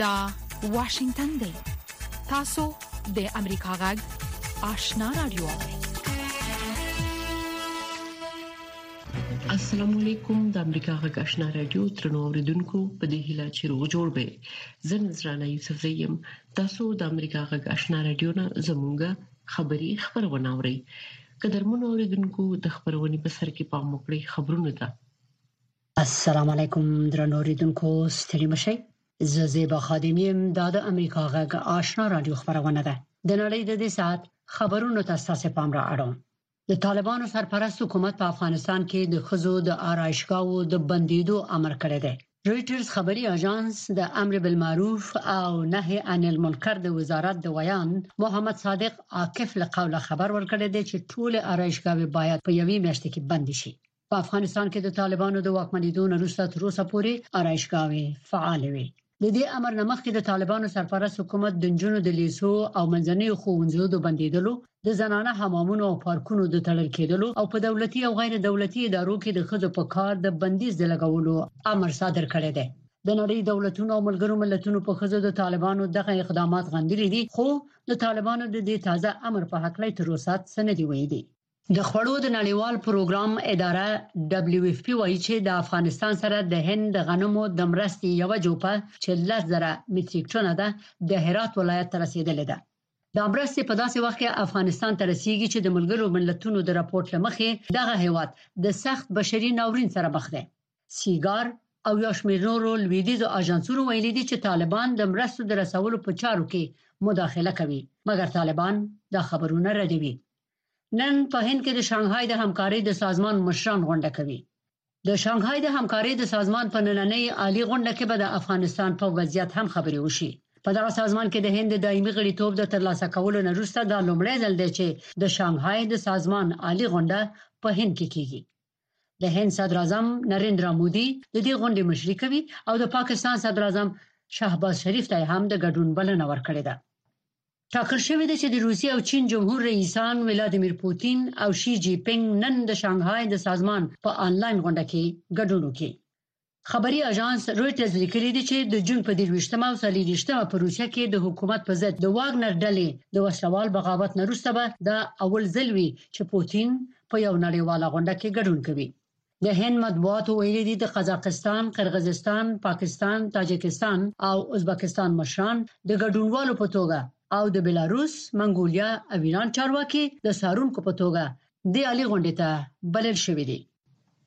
دا واشنگتن دی تاسو د امریکا غږ آشنا رادیو السلام علیکم د امریکا غږ آشنا رادیو ترنو اوریدونکو په دې هیله چې روغ جوړ به زه نذرانه یوسف زیم تاسو د امریکا غږ آشنا رادیو نه زمونږه خبری خبرونه اورئ قدرمن اوریدونکو د خبرونې په سر کې پام وکړئ خبرونه ده السلام علیکم درنو اوریدونکو ستړي مشئ زه زیبا خادم یم دا د امریکا غږ آشنا رادیو خبرونه ده د نړۍ د دې ساعت خبرونو ته تاسو پام را اړوم د طالبانو سرپرست حکومت په افغانستان کې د ښځو د آرایشګاوو د بندیدو امر کړی دی رویټرز خبري اژانس د امر بالمعروف او نهي عن المنکر د وزارت د ویاند محمد صادق عاکف له قوله خبر ورکړی دی چې ټول آرایشګاوې باید په یوې میاشت کې بندې شي په افغانستان کې د طالبانو د واکمنیدو نه وروسته تر اوسه پورې آرایشګاوې فعال وي د دې امر نه مخکې د طالبانو سرپرست حکومت د جنونو د لیسو او منځنیو ښوونځیو د بندیدلو د زنانه حمامونو او پارکونو د تړل کېدلو او په دولتي او غیر دولتي ادارو کې د خځو په کار د بندیز د لګولو امر صادر کړی دی د نړۍ دولتونو او ملګرو ملتونو په خزو د طالبانو دغه اقدامات غندلي دي خو د طالبانو د دې تازه امر په حق لای تر اوسه څه نه دی ویلي د خوړو د نړیوال پروګرام اداره ډبلیو اف پی وایي چې د افغانستان سره د هند د غنمو د مرستې یو جوپه چې لس زره متریک ټنه ده د هرات ولایت ته رسیدلې ده دا مرستې په داسې وخت کې افغانستان ته رسیږي چې د ملګرو ملتونو د راپورټ لمخې دغه هیواد د سخت بشري ناورین سره مخ دی سیګار او یو شمېر نورو لویدیزو اژانسونو ویلي دي چې طالبان د مرستو د رسولو په چارو کې مداخله کوي مګر طالبان دا خبرونه ردوي نن په هند کې د شانګهای د همکارۍ د سازمان مشران غونډه کوي د شانګهای د همکارۍ د سازمان په نننۍ عالی غونډه کې به د افغانستان په وضعیت هم خبرې وشي په دغه سازمان کې د هند د دایمي غړیتوب د ترلاسه کولو نه وروسته دا لومړی ځل دی چې د شانګهای د سازمان عالی غونډه په هند کې کیږي د هند صدر اعظم نریندرا مودي د دې غونډې مشري کوي او د پاکستان صدر اعظم شهباز شریف ته هم د ګډون بلنه ورکړې ده ټاکل شوې ده چې د روسیې او چین جمهور رئیسان ولادیمیر پوتین او شي جی پینګ نن د شانګهای د سازمان په انلاین غونډه کې ګډون وکړي خبري اژانس رويټرز لیکلي دي چې د جون په 23مه او 24مه په روسیه کې د حکومت په ضد د واګنر ډلې د وسلوال بغاوت نه وروسته به دا اول ځل وي چې پوتین په یو نړیواله غونډه کې ګډون کوي د هند مطبوعاتو ویلي دي، د قزاقستان، قرغزستان، پاکستان، تاجکستان او ازبکستان مشران د ګډونوالو په توګه او د بلاروس، منګولیا او ایران چارواکي د څارونکو په توګه دې عالي غونډې ته بلل شوي دي.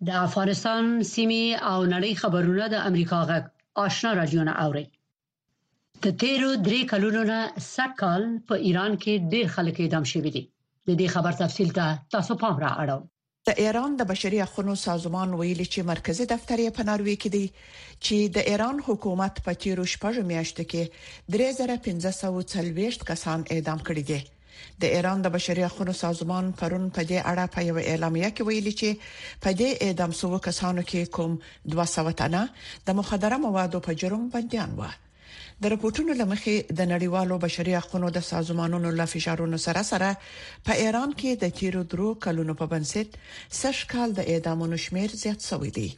د افغانستان، سیمې او نړۍ خبرونه د امریکا غږ، آشنا راډیو، نه اورئ. د تیرو درې کلونو نه سږ کال په ایران کې ډیر خلک اعدام شوي دي د دې خبر تفصیل ته تاسو پام را اړوم. د ایران د بشري حقونو سازمان ویلي چې مرکزي دفتر یې په ناروې کې دی چې د ایران حکومت په تیرو شپږو میاشتو کې 3540 کسان اعدام کړي دي. د ایران د بشري حقوقو سازمان پرون په دې اړه په یو اعلامیه کې ویلي چې په دې اعدام شوو کسانو کې کوم 200 تنه د مخدره موادو په جرم بنديان و د رپورټونو لمخې د نړیوالو بشري حقوقو د سازمانونو له فشارونو سره سره په ایران کې د تیرو درو کلونو په بنسټ سږ کال د اعدامونو شمیر زیات شوی دی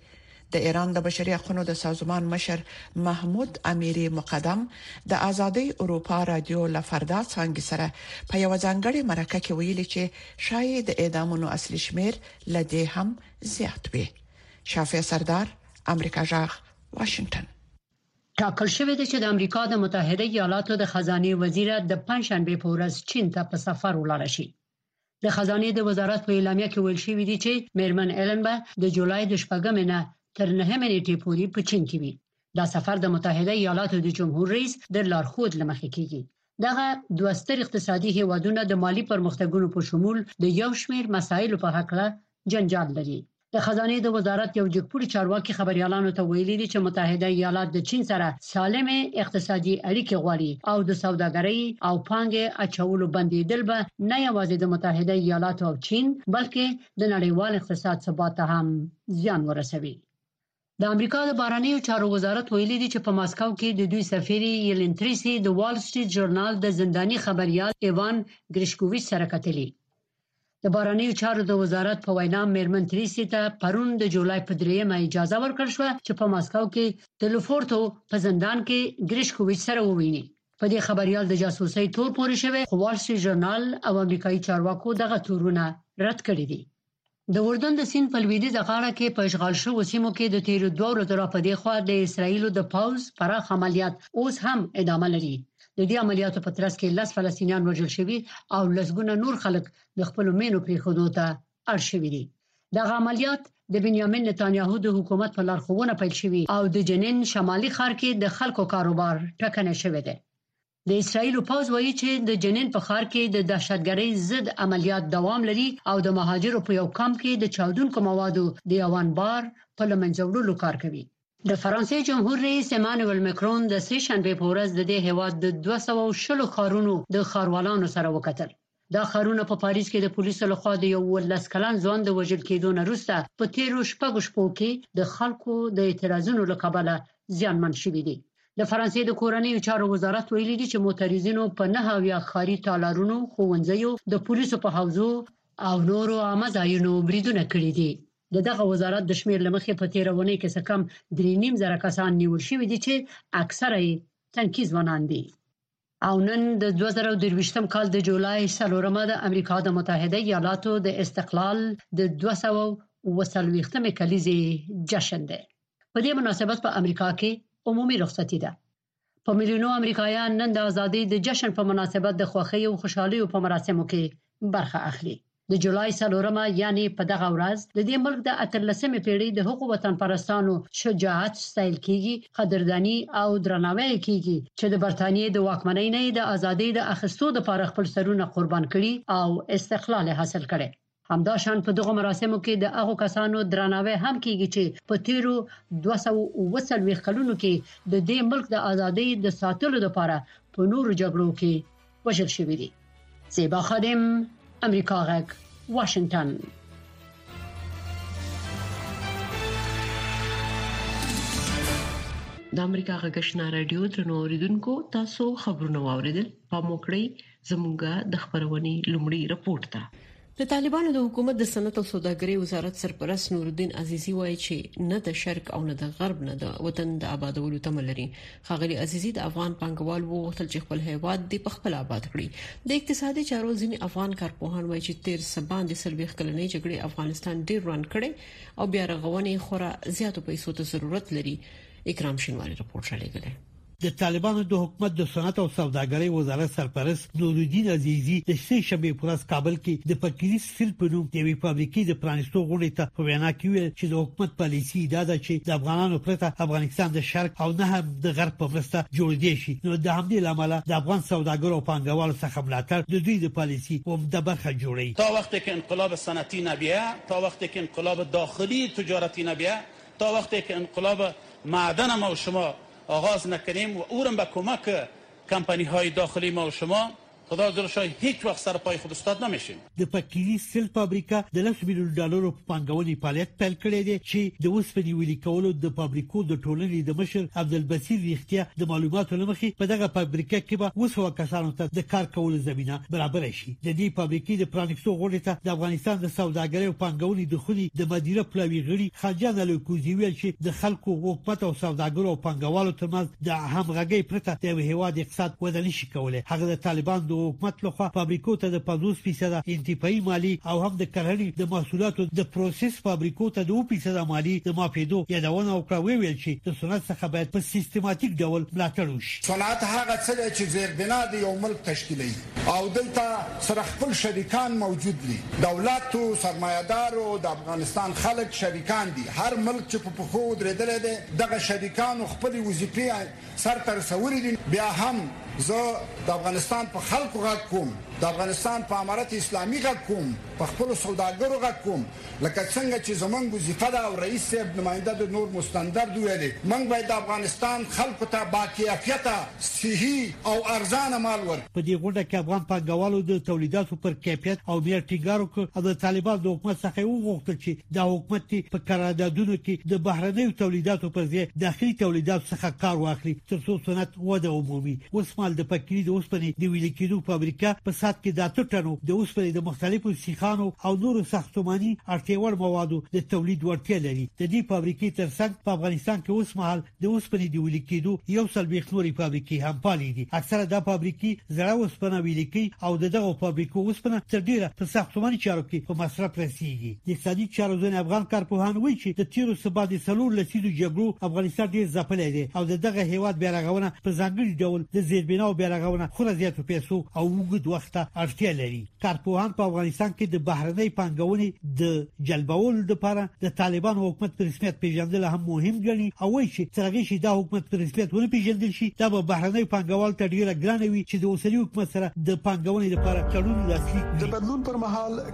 د ایران د بشري حقونو د سازمان مشر محمود امیري مقدم د ازادي اروپا رادیو له فردا څنګه سره په یو ځانګړي مرکه کې ویلي چې شایي د اعدامونو اصلي شمیر لدی هم زیات وي شافع سردار امریکا جاغ واشنگټن ټاکل شوې ده چې د امریکا د متحده ایالاتو د خزانه وزیره د پنځشنبه په ورځ چین ته په سفر ولاړ شي د خزانې د وزارت په اعلامیه کې ویل شوي دي چې میرمن ایلن به د جولای د شپږمې نه تر نهمې نیټې پورې په چین کې وي دا سفر د متحده ایالاتو د جمهور رئیس د لارښود لمخې کیږي دغه دوه ستر اقتصادي هیوادونه د مالی پرمختګونو په شمول د یو شمیر مسایلو په حق له جنجال لري د خزانې د وزارت یو جګپوړي چارواکي خبریالانو ته ویلي دي چې متحده ایالات د چین سره سالمې اقتصادي اړیکې غواړي او د سوداګرۍ او پانګې اچولو بندیدل به نه یوازې د متحده ایالاتو او چین بلکې د نړیوال اقتصاد ثبات ته هم زیان ورسوي. د امریکا د بهرنیو چارو وزارت ویلي دي چې په ماسکو کې د دوی سفیرې یلین تریسي د وال سټریټ ژورنال د زنداني خبریال ایوان ګریشکوویچ سره کتلي د بهرنیو چارو د وزارت په وینا میرمن تریسي ته پرون د جولای په درېیمه اجازه ورکړل شوه چې په ماسکو کې د لوفورتو په زندان کې ګریشکوویچ سره وویني په دې خبريال د جاسوسۍ تور پورې شوی خو وال سټریټ ژورنال او امریکایي چارواکو دغه تورونه رد کړي دي د اردن د سیند په لویدیځه غاړه کې په اشغال شوو سیمو کې د تیرو دوه ورځو را په دې خوا د اسراییلو د پوځ پراخ عملیات اوس هم ادامه لري. د دې عملیاتو په ترڅ کې لس فلسطینیان وژل شوي او لسګونه نور خلک د خپلو مېنو پرېښودو ته اړ شوي دي. دغه عملیات د بنیامین نتانیاهو د حکومت په لارښوونه پیل شوي او د جنین شمالي ښار کې د خلکو کاروبار ټکنی شوی دی. د اسراییلو پوځ وایي چې د جنین په ښار کې د دهشتګرۍ ضد عملیات دوام لري او د مهاجرو په یو کمپ کې د چاودونکو موادو د یو انبار په له منځه وړلو کار کوي. د فرانسې جمهور رئیس ایمانوئل مکرون د سې شنبې په ورځ د دې هېواد د دوه سوه او شل ښارونو د ښاروالانو سره وکتل. دا ښارونه په پاریس کې د پولیسو له خوا د یو اوولس کلن ځوان د وژل کېدو نه وروسته په تیرو شپږو شپو کې د خلکو د اعتراضونو له کبله زیانمن شوي دي. د فرانسې د کورنیو چارو وزارت ویلي دي چې معترضینو په نهه اویا ښاري تالارونو، ښوونځیو، د پولیسو په حوزو او نورو عامه ځایونو بریدونه کړي دي. د دغه وزارت د شمېر له مخې په تیره اونۍ کې څه کم درې نیم زره کسان نیول شوي دي چې اکثره یې تنکي ځوانان دي. او نن د 2023م کال د جولای څلورمه د امریکا د متحده ایالاتو د استقلال د 240مې کلیزې جشن دی په دې مناسبت په امریکا کې عمومي رخصتي ده په میلیونو امریکایان نن د ازادۍ د جشن په مناسبت د خوښۍ او خوشحالۍ په مراسمو کې برخه اخلي د جولای څلورمه یعنې په دغه ورځ د دې ملک د اتلسمې پېړۍ د هغو وطنپرستانو شجاعت ستایل کېږي، قدرداني او درناوی یې کېږي چې د برتانیې د واکمنۍ نه یې د ازادۍ د اخیستو لپاره خپل سرونه قربان کړي او استقلال یې حاصل کړی. همدا شان په دغو مراسمو کې د هغو کسانو درناوی هم کېږي چې په تېرو دوه سوه او اووه څلوېښت کلونو کې د دې ملک د ازادۍ د ساتلو لپاره په نورو جګړو کې وژل شوې دي زیبا خادم امریکا غږ واشنگټن د امریکا غږشنا رادیو درنو اوریدونکو تاسو خبرونه واوریدل په موکړی زموږه د خبرونې لومړی رپورت ده د طالبانو د حکومت د صنعت او سوداګرۍ وزارت سرپرست نورالدین عزیزي وایي چې نه د شرق او نه د غرب نه د وطن د آبادولو تم لري خغلی عزیزي د افغان پنګوال وو غوښتل چې خپل هیواد دی په خپل آباد کړي د اقتصادي چارو ځینی افغان کارپوهان وایي چې تیر سبان د سلويخ کلنې جګړې افغانستان ډیر روان کړي او بیا رغونې خورا زیاتو پیسو ته ضرورت لري اکرام شینواری رپورټ را لګلې د طالبانو د حکومت د صنعت او سوداګرۍ وزارت سرپرست نورالدین عزیزي د سې شنبې پر ورځ کابل کې د پکیری سټیل په نوم د یوې فابریکې د پرانیستو غونډې ته په وینا کې ویل چې د حکومت پالیسي دا ده چې د افغانانو پرته افغانستان د شرق او نه هم د غرب په مرسته جوړېدی شي نو د همدې لامل د افغان سوداګرو او پانګوالو څخه ملاتړ د دوی د پالیسي عمده برخه جوړي تا وخت کې انقلاب صنعتي نه بیا تا وخت کې انقلاب داخلي تجارتي نه بیا تا وخت کې انقلاب معدن ما شما آغاز نکنیم و اورم به کمک کمپنی های داخلی ما و شما خدا زور شای هیچ وقت سر پای خود استاد نمیشیم. د پکتیزي سټیل فابریکه د لس میلیون ډالرو په پانګونې فعالیت پیل کړی دی چې د اوسپنې ویلي کولو د فابریکو د ټولنې د مشر عبدالبصیر ریښتیا د معلوماتو له مخې په دغه فابریکه کې به اووه سوه کسانو ته د کار کولو زمینه برابره شي. د دې فابریکې د پرانیستو غونډې ته د افغانستان د سوداګرۍ او پانګونې د خونې د مدیره پلاوي غړي خانجان الوکوزي وویل چې د خلکو، حکومت او سوداګرو او پانګوالو ترمنځ د همغږۍ پرته د یوه هېواد اقتصاد وده نه شي کولی. هغه د طالبان د حکومت له خوا فابریکو ته د پنځوس فیصده انتفاعي مالیې او هم د کرهڼې د محصولاتو د پروسس فابریکو ته د اوه فیصده مالیې د معافېدو یادونه وکړه او وویل چې د صنعت څخه باید په سیستماتیک ډول ملاتړ وشي. صنعت هغه څه دی چې زېربنا د یو ملک تشکیلوي. او دلته سره خپل شریکان موجود دي دولت او سرمایه دار او د افغانستان خلک شریکان دي هر ملک چې په پښو ودریدلی دی دغه شریکانو خپلې وظیفې سر ته رسولې دي بیا هم زه د افغانستان په خلکو غږ کوم د افغانستان په امارت اسلامي غږ کوم په خپلو سوداګرو غږ کوم لکه څنګه چی زمونږ وظیفه ده او رئیس صیب نماینده د نور مستندرد ویلی مونږ باید د افغانستان خلکو ته باکیفیته، صحی او ارزانه مال ورکړو. په دې غونډه کې افغان پانګوالو د تولیداتو پر کیفیت او معیار ټینګار وکړ او د طالبانو د حکومت څخه یې وغوښتل چې دا حکومت دې په قراردادونو کې د بهرنیو تولیداتو پر ځای داخلي تولیداتو څخه کار واخلي ترڅو صنعت وده ومومي. اوسمهال د پکتيري د اوسپنې د ويلي کېدو فابريکه په ساعت کې د اته ټنو د اوسپنې د مختلفو سيخانو او نورو ساختماني اړتيا وړ موادو د توليد وړتيا لري. د دې فابريکې تر څنګ په افغانستان کې اوسمهال د اوسپنې د ويلي کېدو يو څلوېښت نورې فابريکې هم فعالې دي. اکثره دا فابريکې زړه اوسپنه ويلي کوي او د دغو فابريکو اوسپنه تر ډېره په ساختماني چارو کې په مصرف رسېږي. د اقتصادي چارو ځینې افغان کارپوهان وایي چې د تیرو څه بعد څلور لسیزو جګړو افغانستان ډیر ځپلی دی او د دغه هیواد بیارغونه په ځانګړي ډول د زیربناو بیارغونه خورا زیاتو پیسو او وګد وخت ته اړتیا لري کارپوهان په افغانستان کې د بهرنۍ پانګونې د جلبولو لپاره د طالبانو حکومت په رسمیت پیژندل هم مهم ګڼي او وایي چې ترغه شي دا حکومت په رسمیت ونه پیژندل شي دا به بهرنۍ پانګوال ته ډیره ګرانه وي چې د اوسني حکومت سره د پانګونې لپاره تړون لاسلیک کړي د بدلون پر مهال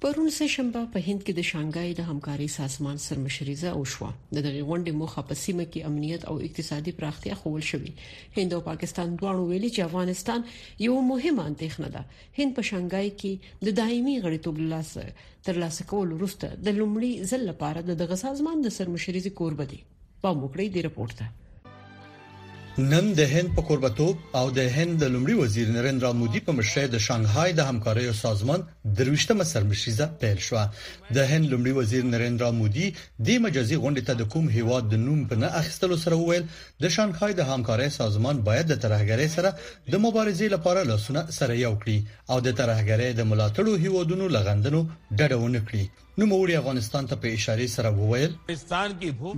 پرون سه شنبه په هند کې د شانګهای د همکارۍ سازمان سرمشريزه او شو د دغه غونډې موخه په سیمه کې امنیت او اقتصادي پراختیا خول شوې هند او پاکستان دواړو ویلي چې افغانستان یو مهمه اندېښنه ده هند په شانګهای کې د دایمي غړیتوب لاسه ترلاسه کول وروسته د لومړي ځل لپاره د دغه سازمان د سرمشريزي کوربه دی پام وکړئ د رپورت ته نن د هند په قربتوب او د هند د لومړي وزیر نریندرا مودي په مشرۍ د شانګهای د همکاریو سازمان درويشتمه سرمشريزه پیل شو د هند لومړي وزیر نریندرا مودي د مجازي غونډې ته د کوم هیواد د نوم په نه اخیستلو سره وویل د شانګهای د همکارۍ سازمان باید د ترهګرۍ سره د مبارزې لپاره لاسونه سره یو کړي او د ترهګرۍ د ملاتړو هیوادونو لغندنو ډډه ونه کړي نوموړي افغانستان ته په اشارې سره وویل.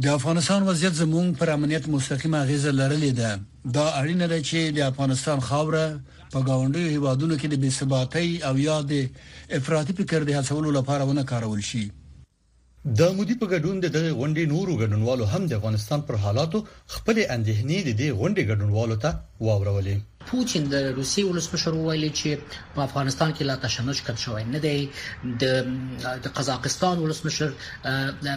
د افغانستان وضعیت زموږ پر امنیت مستقیمه اغیزه لرلې ده. دا اړینه ده چې د افغانستان خاوره په ګاونډیو هیوادونو کې د بې ثباتۍ او یا د افراطي فکر د هڅولو لپاره ونه کارول شي. د مودي په ګډون د دغې غونډې نورو ګډونوالو هم د افغانستان پر حالاتو خپلې اندېښنې د دې غونډې ګډونوالو ته واورولې. پوتین د روسیې ولسمشر وویل چې په افغانستان کې لا تشنج کم شوی نه دی د قزاقستان ولسمشر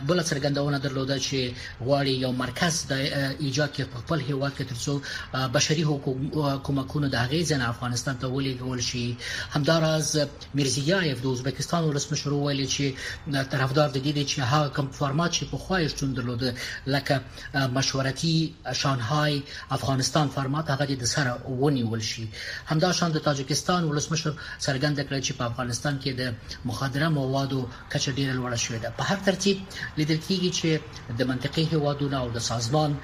بل څرګندونه درلوده چې غواړي یو مرکز د ایجاد کې په خپل هیواد کې ترڅو بشري حقوق کومکونه د هغې ځنه افغانستان ته ولېږول شي همداراز میرزیایف د ازبکستان ولسمشر وویل چې طرفدار د دې چې هغه کم فرمات چې په خوای شتون درلوده لکه مشورتي شانهای افغانستان فرمات هغه دې د سره ونیول شي همداشان د تاجکستان ولسمشر څرګنده کړه چې په افغانستان کې د مخدره موادو کچه ډیره لوړه شوې ده په هر ترتیب لیدل کیږي چې د منطقي هوادونو او د سازمان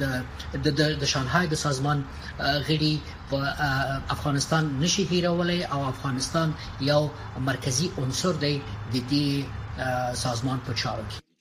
د د د شانهای د سازمان غړي په افغانستان نشي هیرولای او افغانستان یو مرکزی عنصر دی د دې سازمان په چارو کې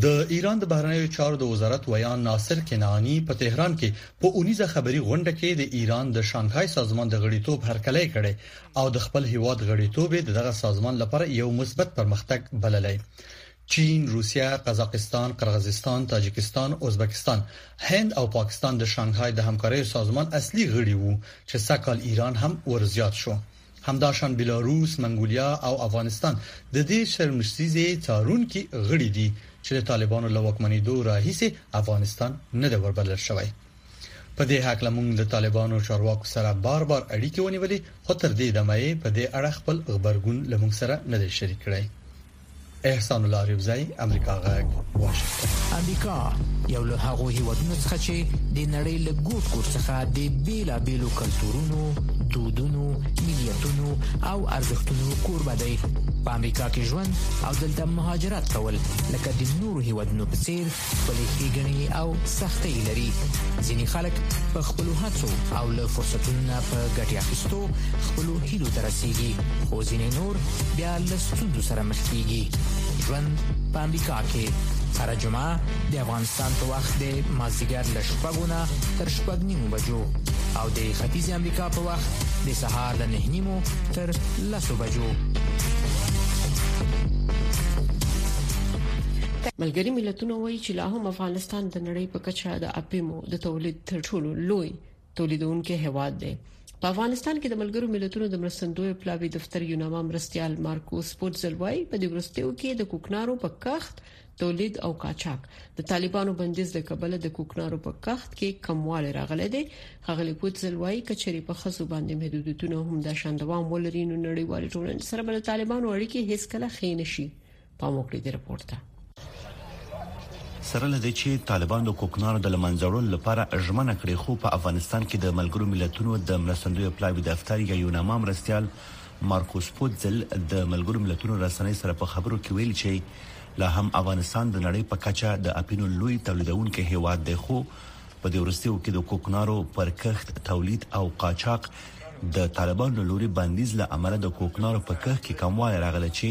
د ایران د بهرنیو چارو د وزارت ویاند ناصر کنعانی په تهران کې په اونیزه خبري غونډه کې د ایران د شانګهای سازمان د غړیتوب هرکلی کړي او د خپل هیواد غړیتوب د دغه سازمان لپاره یو مثبت پرمختګ بللی چین، روسیه، قزاقستان، قرغزستان، تاجکستان، ازبکستان، هند او پاکستان د شانګهای د همکاریو سازمان اصلي غړي وو چې سږکال ایران هم ورزیات شو. همداشان بیلاروس، منګولیا او افغانستان د دې شرمښځیزې څارونکي غړي دي چې د طالبانو له واکمنیدو راهیسې افغانستان نه دی وربلل شوی. په دې هکله موږ له طالبانو چارواکو سره بار بار اړیکې ونیولې خو تر دې دمه یې په دې اړه خپل غبرګون له موږ سره نه دی شریک کړی. احسان الله علیوزی امریکا غږ واشنگتن امریکا یو له هغو هیوادونو څخه چې د نړۍ له ګوټ ګوټ څخه د بیلابیلو کلتورونو دودونو ملیتونو او ارزښتونو کوربه دی په امریکا کې ژوند او دلته مهاجرت کول لکه د نورو هیوادونو په څیر خپلې ښېګڼې او سختۍ لري ځینې خلک په خپل هڅو او له فرصتونو په ګټې اخیستو خپل هیلو ته رسیږي او ځینې نور بیا له ستونزو سره مخ کیږي ژوند په امریکا کې هر جمعه د افغانستان په وخت د مازیګر له شپږو نه تر شپږ نیمو بجو او د ختیځ امریکا په وخت د سهار له نه نیمو تر لسو بجو ملګري ملتونه وایي چې لا هم افغانستان د نړۍ په کچه د اپیمو د تولید تر ټولو لوی تولیدونکو هیواد دی په افغانستان کې د ملګرو ملتونو د مرستندوی پلاوی دفتر یوناما مرستيال مارکو سپورتزل وايي په دې ورستیو کې د کوکنارو په کښت تولید او قاچاق د طالبانو بندیز له کبله د کوکنارو په کښت کې کمواله راغلی دی خغلی پوتزل وايي کچري په خزو باندې محدودیتونه هم د شاندوام ولري نو نړیوال ټولنې سره بل طالبانو اړیکې هیڅ کله خې نشي پام وکړئ د رپورټ ته. سره له دې چې طالبان د کوکنارو د لمنځه وړلو لپاره ژمنه کړې خو په افغانستان کې د ملګرو ملتونو د مرستندوی پلاوي دفتر یا یوناما مرستیال مارکوس پوتزل د ملګرو ملتونو رسنۍ سره په خبرو کې ویلي چې لا هم افغانستان د نړۍ په کچه د اپینو لوی تولیدونکي هیواد دی خو په دې ورستیو کې د کوکنارو پر کښت تولید او قاچاق د طالبانو لوري بندیز له امله د کوکنارو په کښت کې کموالی راغلی چې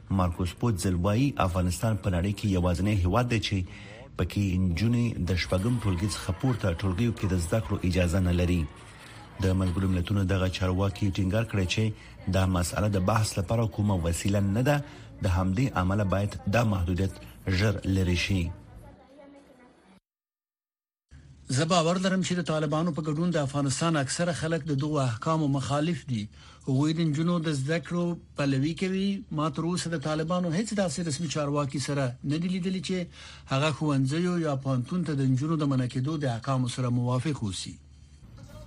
مارکوس پوتزل وايي، افغانستان په نړۍ کې یوازینی هېواد دی چې په کې نجونې د شپږم ټولګي څخه پورته ټولګیو کې د زده کړو اجازه نه لري. د ملګرو ملتونو دغه چارواکي ټینګار کړی چې دا مسئله د بحث لپاره کومه وسیله نه ده، د همدې امله باید دا محدودیت ژر لرې شي. زه باور لرم چې د طالبانو په ګډون د افغانستان اکثره خلک د دوه احکامو مخالف دي هغوی د جنونو د زده کړو پلوي کوي ما تر اوسه د طالبانو هیڅ داسې رسمي چارواکي سره نه دي لیدلي چې هغه خوندزیو یا پانتون ته د جنونو د منکدو د احکام سره موافق اوسي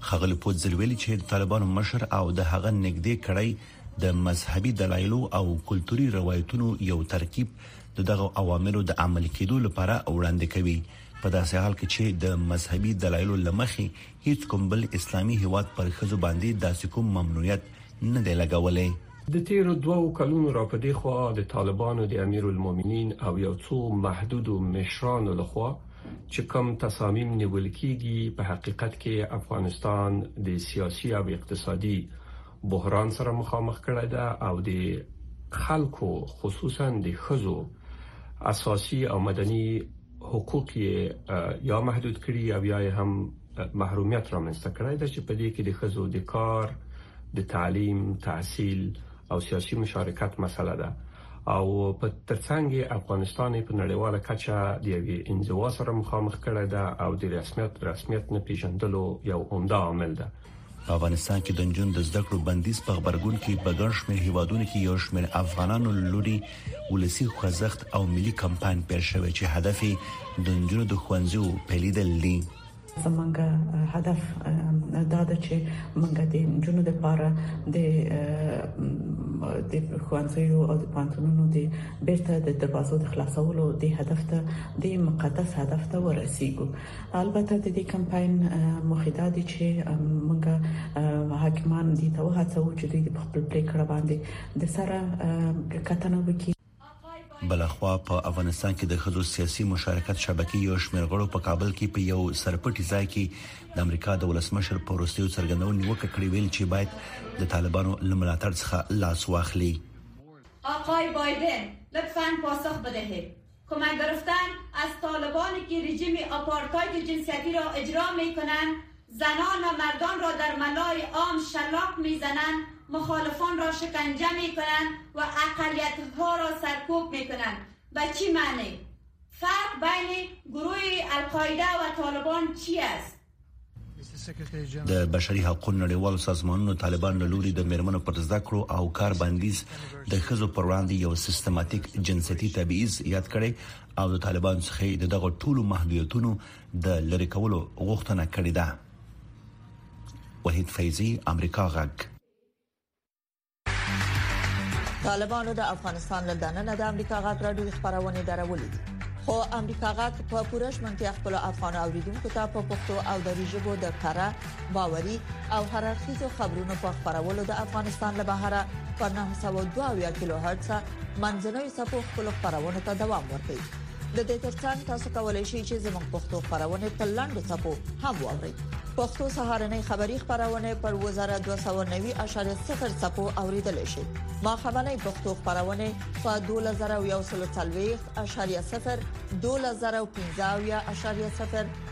خغلی پوت ځل ویلي چې د طالبانو مشر او د هغه نګدې کړی د مذهبي دلایلو او کلتوري روایتونو یو ترکیب د دغه عواملو د عمل کېدو لپاره وړاندې کوي په داسې حال کې چې د مذهبي دلایلو له مخې هیڅ کوم بل اسلامي هیواد پر ښځو باندې داسې کوم ممنوعیت نه دی لګولی. د تېرو دوو کلونو را په دې خوا د طالبانو د امیرالمومنین او یو څو محدودو مشرانو له خوا چې کوم تصامیم نیول کېږي، په حقیقت کې افغانستان د سیاسي او اقتصادي بحران سره مخامخ کړی ده او د خلکو خصوصاً د ښځو اساسي او مدني حقوق یې یا محدود کړي او یا یې هم محرومیت رامنځته کړی دی چې په دې کې د خزو د کار د تعلیم تحصیل او سیاسي مشارکت مسله ده او په ترڅنګ افغانستان په نړیواله کچه د یوې انزوا سره مخامخ کړی ده او د رسمیت رسمیت نه پیژندلو یو عمده عامل ده په افغانستان کې د نجونو د زده کړو بندیز په خبرګون کې په ګڼ شمېر هیوادونو کې یو شمېر افغانانو لوري ولسی خوځښت او ملي کمپاین پیل شوی چې هدف یې د نجونو د ښوونځیو پیلیدل دي زمونږ هدف دا ده چې موږ د جنونو لپاره د د خوانسیو او د پانتونونو د بیرته د دروازو د خلاصولو د هدف ته د مقدس هدف ته ورسیږو البته د دې کمپاین موخه دا ده چې موږ حاکمان دي ته وهڅو چې دوی د خپل پریکړه باندې د سره کتنه وکړي بلخوا په افغانستان کې د خځو سیاسي مشارکت شبکې یو شمېر غړو په کابل کې په یو سرپټي ځای کې د امریکا د ولسمشر په وروستیو څرګندونو نیوکه کړې ویل چې باید د طالبانو لملاتړ څخه لاس واخلي آقای بایدن لطفا پاسخ بدهید کمک گرفتن از طالبانی که رژیم آپارتاید جنسیتی را اجرا می کنند زنان و مردان را در ملای عام شلاق میزنند مخالفان را شکنجه میکنند و اقلیت ها را سرکوب میکنند به چی معنی فرق بین گروه القاعده و طالبان چی است د بشري حقونو نړیوالو سازمانونو طالبان له لوري د میرمنو پر زده کړو او کار بندیز د خزو پر وړاندې یو سیستماتیک جنسیتي تبعیض یاد کړي او د طالبان څخه د دغه ټولو محدودیتونو د لری کولو غوښتنه کړې ده وحید فیضی امریکا غږ طالبانو د افغانستان له دننه د امریکا غاټ راډیو خبرونه درولې دي خو امریکا غاټ په پوره شمنتیا خپل افغان اوریدونکو ته په پښتو او دری ژبه د کره باوري او هررخیزو خبرونو په خبرولو د افغانستان له بهره په 902 کیلو هرتز منځنوي صفو خپل خبرونه ته دوام ورکوي د دې ترڅنګ تاسو کولی شئ چې زموږ پښتو خبرونه په لاندو ټکو هم واورئ پښتو سهارنې خبری خبرونه پر 2290.0 ټکو اوریدل شي ما خبرنې پښتو خبرونه په 2140.0 2015.0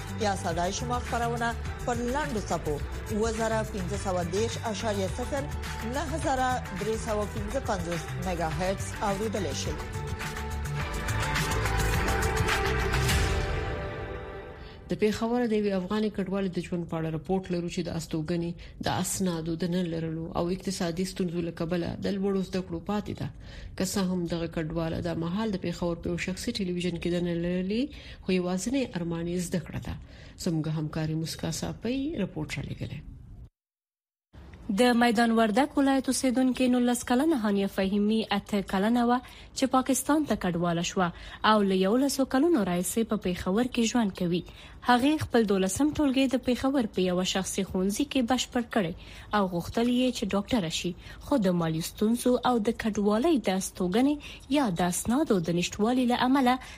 یا صداي شما خبرونه پر لاندو صفو 2015.0 9315 میگا هرتز اوریدل شي د پیښور د وی افغاني کډوالو د ژوند په اړه رپورت لرو چې د استوګنې د اسنادو د نه لرلو او اقتصادي ستونزو له کبله د لوړو زده کړو پاتې ده که څه هم دغه کډواله د محل د پیښور په شخصي ټلویزیون کې د نه لرلې خو یوازینی ارمان یې زده کړه ده زموږ همکاري مسکا صافي رپورټ را لګلې د میدان وردک ولایت اوسیدونکې 19 کلنه هانیه فهیمی اته کلنه و چې پاکستان ته کډواله شو او له 11 کلونو راهیسې په پیښور کې ژوند کوي هغه خپل دولسم ټولګي د پیښور په یو شخصي خونځي کې بشپړ کړي او غوښتل یې چې ډاکټر شي خو د مالی ستونزو او د کډوالۍ د استوګنې یا د اسنادو د نشټوالي لامل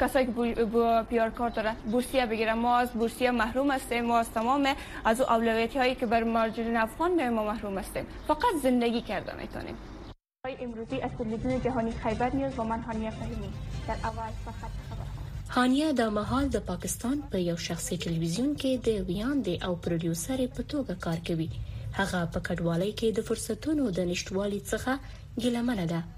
کسایی که با پیار کار دارد بورسیه بگیره ما از بورسیه محروم هستیم ما از تمام از او اولویتی هایی که بر مهاجرین افغان میایم ما محروم هستیم فقط زندگی کرده میتونیم های امروزی از تلویزیون جهانی خیبر نیوز و من هانیه فهیمی در اول فقط خبر هانیه دا مهال د پاکستان په یو شخصي ټلویزیون کې د ویاندې او پروډوسر په توګه کار کوي هغه په کډوالۍ کې د فرصتونو د نشټوالي څخه ګیلمنه ده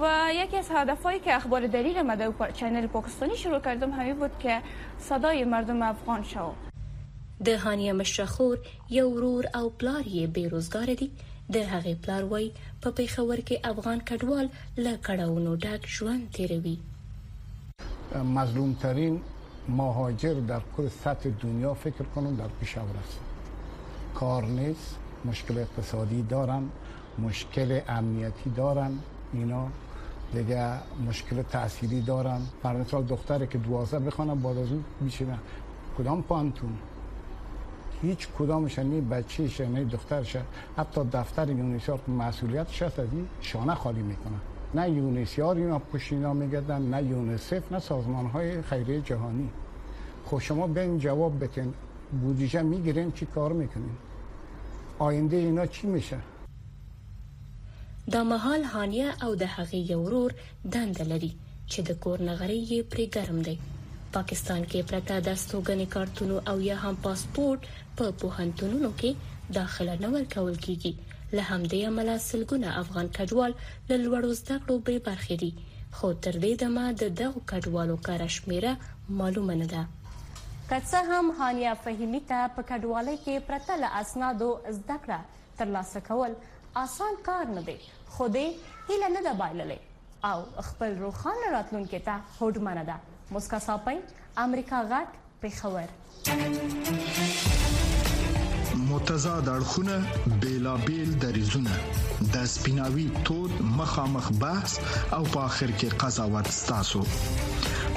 و یکی از هدفهایی که اخبار دری را مدعو پر چینل پاکستانی شروع کردم همی بود که صدای مردم افغان شو. د هانیه مشره خور یو ورور او پلار یې بې روزګاره دي، د هغې پلار وايي، په پېښور کې افغان کډوال له کړاونو ډک ژوند تېروي. مظلوم ترین مهاجر در کل سطح دنیا فکر کنم در پشاور است کار نیست مشکل اقتصادی دارند. مشکل امنیتی دارن اینا دیگه مشکل تحصیلی دارن بر مثال دختری که دوازده بخونه بعد از اون میشه کدام پانتون هیچ کدامش نی بچهش نی دخترش حتی دفتر یونیسیار مسئولیتش هست از این شانه خالی میکنن نه یونیسیار اینا پشت اینا میگردن نه یونیسف نه سازمان های خیریه جهانی خب شما به این جواب بتین بودجه میگیریم چی کار میکنیم آینده اینا چی میشه دا مهال هانیه او د هغې یو ورور دنده لري چې د کور نغری یې پرې ګرم دی پاکستان کې پرته د استوګنې کارتونو او یا هم پاسپورت په پوهنتونونو کې داخله نه ورکول کیږي له همدې امله سلګونه افغان کډوال له لوړو زده کړو بې برخې دي خو تر دې دمه د دغو کډوالو کره شمیره معلومه نه ده که څه هم هانیه فهیمي ته په کډوالۍ کې پرته له اسنادو زده کړه ترلاسه کول اسان کار نه دی، خو دې هیله نه ده بایللې او خپل روښانه راتلونکې ته هوډمنه ده. موسکا ساپۍ، امریکا غږ، پېښور. متضاد اړخونه، بېلابېل دریځونه، د سپیناوي تود مخامخ بحث او په اخر کې قضاوت ستاسو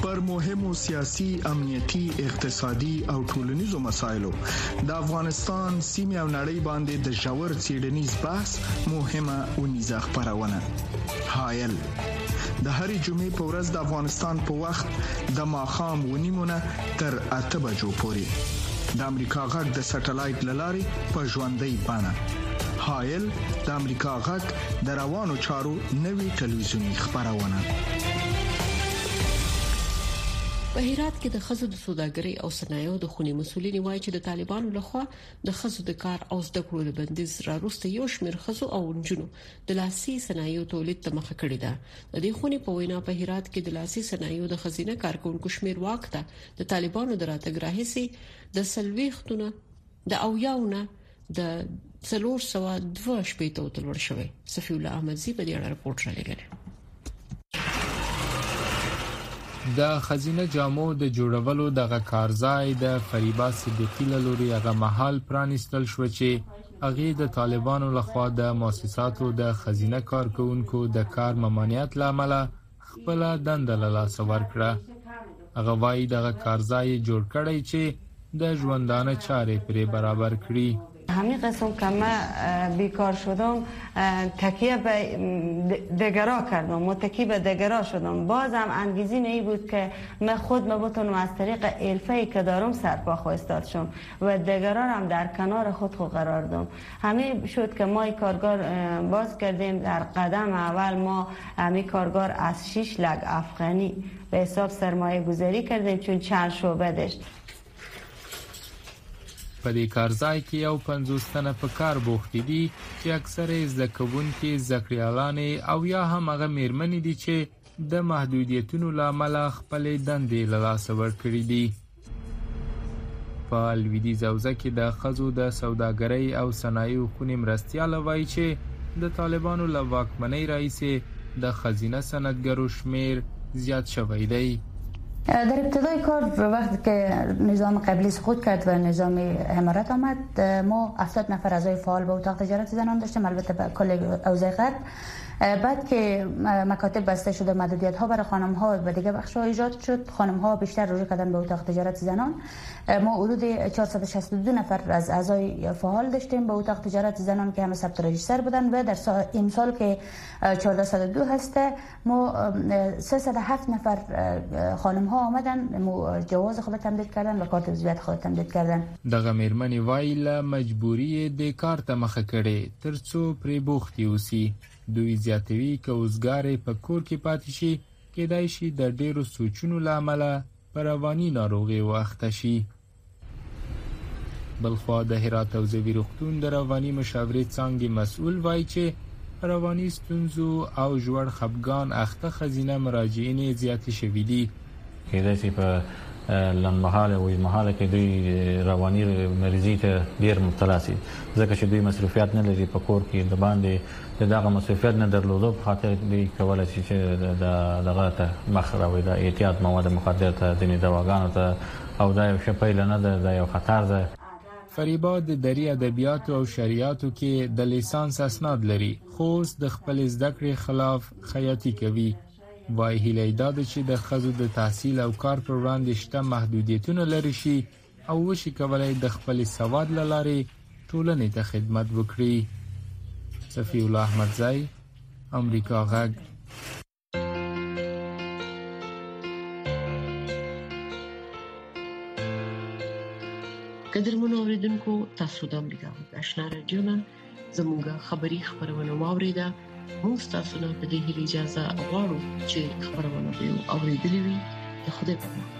پر مهمو سیاسي امنیتي اقتصادي او ټولنیزو مسایلو د افغانستان سیمه او نړۍ باندې د جوړ چیډنیز بحث مهمه ونیزه خبرونه هایل د هرې جمعې په ورځ د افغانستان په وخت د ماخام ونیمونه تر 8 بجو پورې د امریکا غږ د سټلایټ لارې په ژوندۍ بانه هایل د امریکا غږ د روانو چارو نوي ټلویزیوني خبرونه په هرات کې د خزو د سوداګرۍ او صنایعو د خونې مسولین وایي چې د طالبانو لخوا د خزو د کار او زده کړو د بندیز را روسته یو شمېر خزو او نجونو د لاسي صنایعو تولید ته مخه کړې ده د دې خونې په وینا په هرات کې د لاسي صنایعو د خزینه کارکونکو شمېر واک ته د طالبانو د راتګ راهیسي د سلويختونه د اویاو نه د 462 ته لوړ شوی صفی الله احمدزی په دې اړه رپورټ را لګل د خزینه جامو د جوړولو دغه کارځای د فریبا صدیقي له لوري هغه مهال پرانیستل شو چې هغه د طالبانو لخوا د مؤسساتو د خزینه کارکونکو د کار ممانعت لامل خپله دنده له لاسه ورکړه. هغه وایي دغه کارځای یې جوړ کړی چې د ژوندانه چارې پرې برابر کړي. همین قسم که ما بیکار شدم تکیه به دگرا کردم متکی به دگرا شدم باز هم انگیزی می بود که من خود ما بتونم از طریق علفه که دارم سرپا خوستاد شم و دگرا هم در کنار خود خو قرار دوم همی شد که ما کارگار باز کردیم در قدم اول ما همی کارگار از 6 لک افغانی به حساب سرمایه گذاری کردیم چون چند شعبه داشت په دې کارځای کې یو پنځوس تنه په کار بوختې دي چې اکثره یې زده کوونکې، زده کړیالانې او یا هم هغه میرمنې دي چې د محدودیتونو له امله خپلې دندې له لاسه ورکړې دي. په لویدیځه حوزه کې د ښځو د سوداګرۍ او صنایعو خونې مرستیاله وایي چې د طالبانو له واکمنۍ راهیسې د ښځینه صنعتګرو شمیر زیات شوی دی. در ابتدای کار وقتی که نظام قبلی سقوط کرد و نظام امارت آمد ما 70 نفر اعضای فعال به اتاق تجارت زنان داشتیم البته به کل اوضای غرب بعد که مکاتب بسته شد و محدودیت ها برای خانم ها به دیگه بخش ها ایجاد شد خانم ها بیشتر رجوع کردن به اتاق تجارت زنان ما حدود 462 نفر از اعضای فعال داشتیم به اتاق تجارت زنان که همه ثبت رجیستر بودن و در امسال که 1402 هست ما 307 نفر خانم ها آمدن جواز خود تمدید کردن و کارت عضویت خود تمدید کردن دغه میرمنې وایي له مجبوري د کار ته مخه کړې تر څو پرې بوختې اوسي. دوی زیاتوي، که اوزګارې په کور کې پاتې شي، کېدای شي د ډېرو سوچونو له امله په رواني ناروغیو اخته شي. بلخوا د هرات حوزوي روغتون د رواني مشاورې څانګې مسؤل وایي چې په رواني ستونزو او ژور خپګان اخته ښځینه مراجعینې زیاتې شوې دي. کېدای شي په لنډمهاله او اوږدمهاله کې دوی رواني مریضي ته ډیر مبتلا شي ځکه چې دوی مصرفیات نه لري په کور کې د باندې د دغه مصرفیات نه درلودو په خاطر دوی کولای شي چې د دغه ته مخ راوړي د اعتیاد مواد مخدر ته د دواګانو ته او دا یو شپه نه ده دا یو خطر ده فریبا د دری ادبیات او شریعتو کې د لیسانس اسناد لري خو اوس د خپل زده کړې خلاف خیاطي کوي وایي هیله یې دا ده چې د ښځو د تحصیل او کار پر وړاندې شته محدودیتونه لرې شي او وشي کولای د خپل سواد له لارې ټولنې ته خدمت وکړي صفی الله احمدزی امریکا غږ قدرمن اوریدونکو تاسو د امریکا غږ آشنا رادیو نه زموږه خبری خبرونه واوریده موږ تاسو نه په دې هیله اجازه غواړو چې خبرونه به اوریدلې وي د خوده په امان